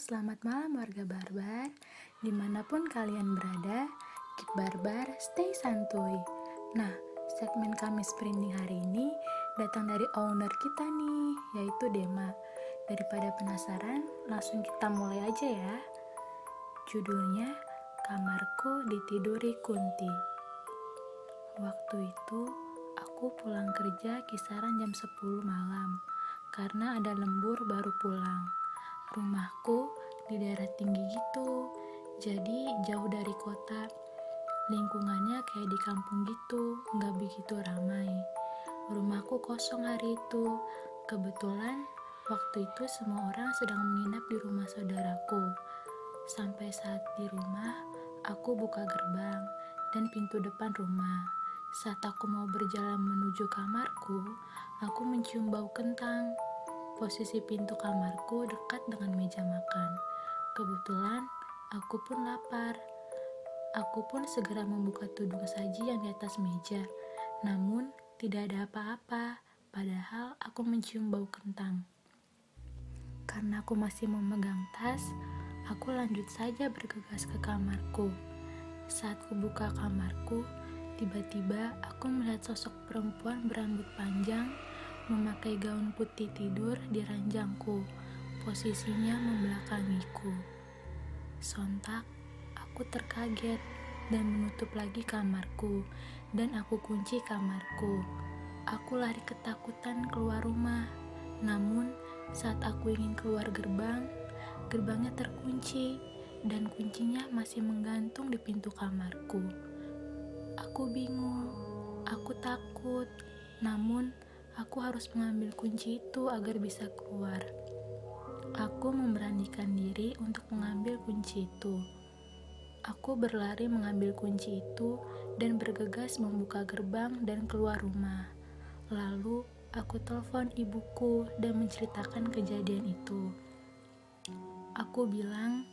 selamat malam warga barbar. Di mana pun kalian berada, keep barbar, stay santuy. Nah, segmen Kamis Sprinding hari ini datang dari owner kita nih, yaitu Dema. Daripada penasaran, langsung kita mulai aja ya. Judulnya, Kamarku Ditiduri Kunti. Waktu itu, aku pulang kerja kisaran jam 10 malam karena ada lembur baru pulang. Rumahku di daerah tinggi gitu, jadi jauh dari kota. Lingkungannya kayak di kampung gitu, nggak begitu ramai. Rumahku kosong hari itu. Kebetulan waktu itu semua orang sedang menginap di rumah saudaraku. Sampai saat di rumah, aku buka gerbang dan pintu depan rumah. Saat aku mau berjalan menuju kamarku, aku mencium bau kentang. Posisi pintu kamarku dekat dengan meja makan. Kebetulan, aku pun lapar. Aku pun segera membuka tudung saji yang di atas meja. Namun, tidak ada apa-apa, padahal aku mencium bau kentang. Karena aku masih memegang tas, aku lanjut saja bergegas ke kamarku. Saat kubuka kamarku, Tiba-tiba aku melihat sosok perempuan berambut panjang memakai gaun putih tidur di ranjangku. Posisinya membelakangiku. Sontak, aku terkaget dan menutup lagi kamarku dan aku kunci kamarku. Aku lari ketakutan keluar rumah. Namun, saat aku ingin keluar gerbang, gerbangnya terkunci dan kuncinya masih menggantung di pintu kamarku. Aku bingung, aku takut, namun aku harus mengambil kunci itu agar bisa keluar. Aku memberanikan diri untuk mengambil kunci itu. Aku berlari mengambil kunci itu dan bergegas membuka gerbang dan keluar rumah. Lalu aku telepon ibuku dan menceritakan kejadian itu. Aku bilang,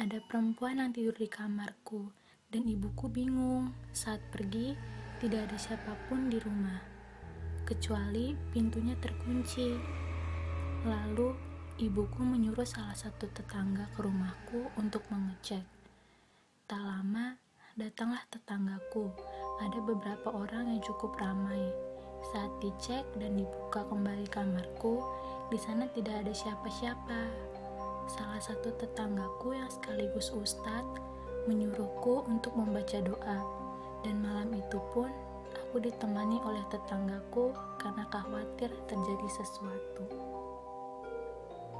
ada perempuan yang tidur di kamarku dan ibuku bingung saat pergi tidak ada siapa pun di rumah kecuali pintunya terkunci. Lalu ibuku menyuruh salah satu tetangga ke rumahku untuk mengecek. Tak lama datanglah tetanggaku. Ada beberapa orang yang cukup ramai. Saat dicek dan dibuka kembali kamarku di sana tidak ada siapa-siapa. Salah satu tetanggaku yang sekaligus ustadz menyuruhku untuk membaca doa, dan malam itu pun aku ditemani oleh tetanggaku karena khawatir terjadi sesuatu.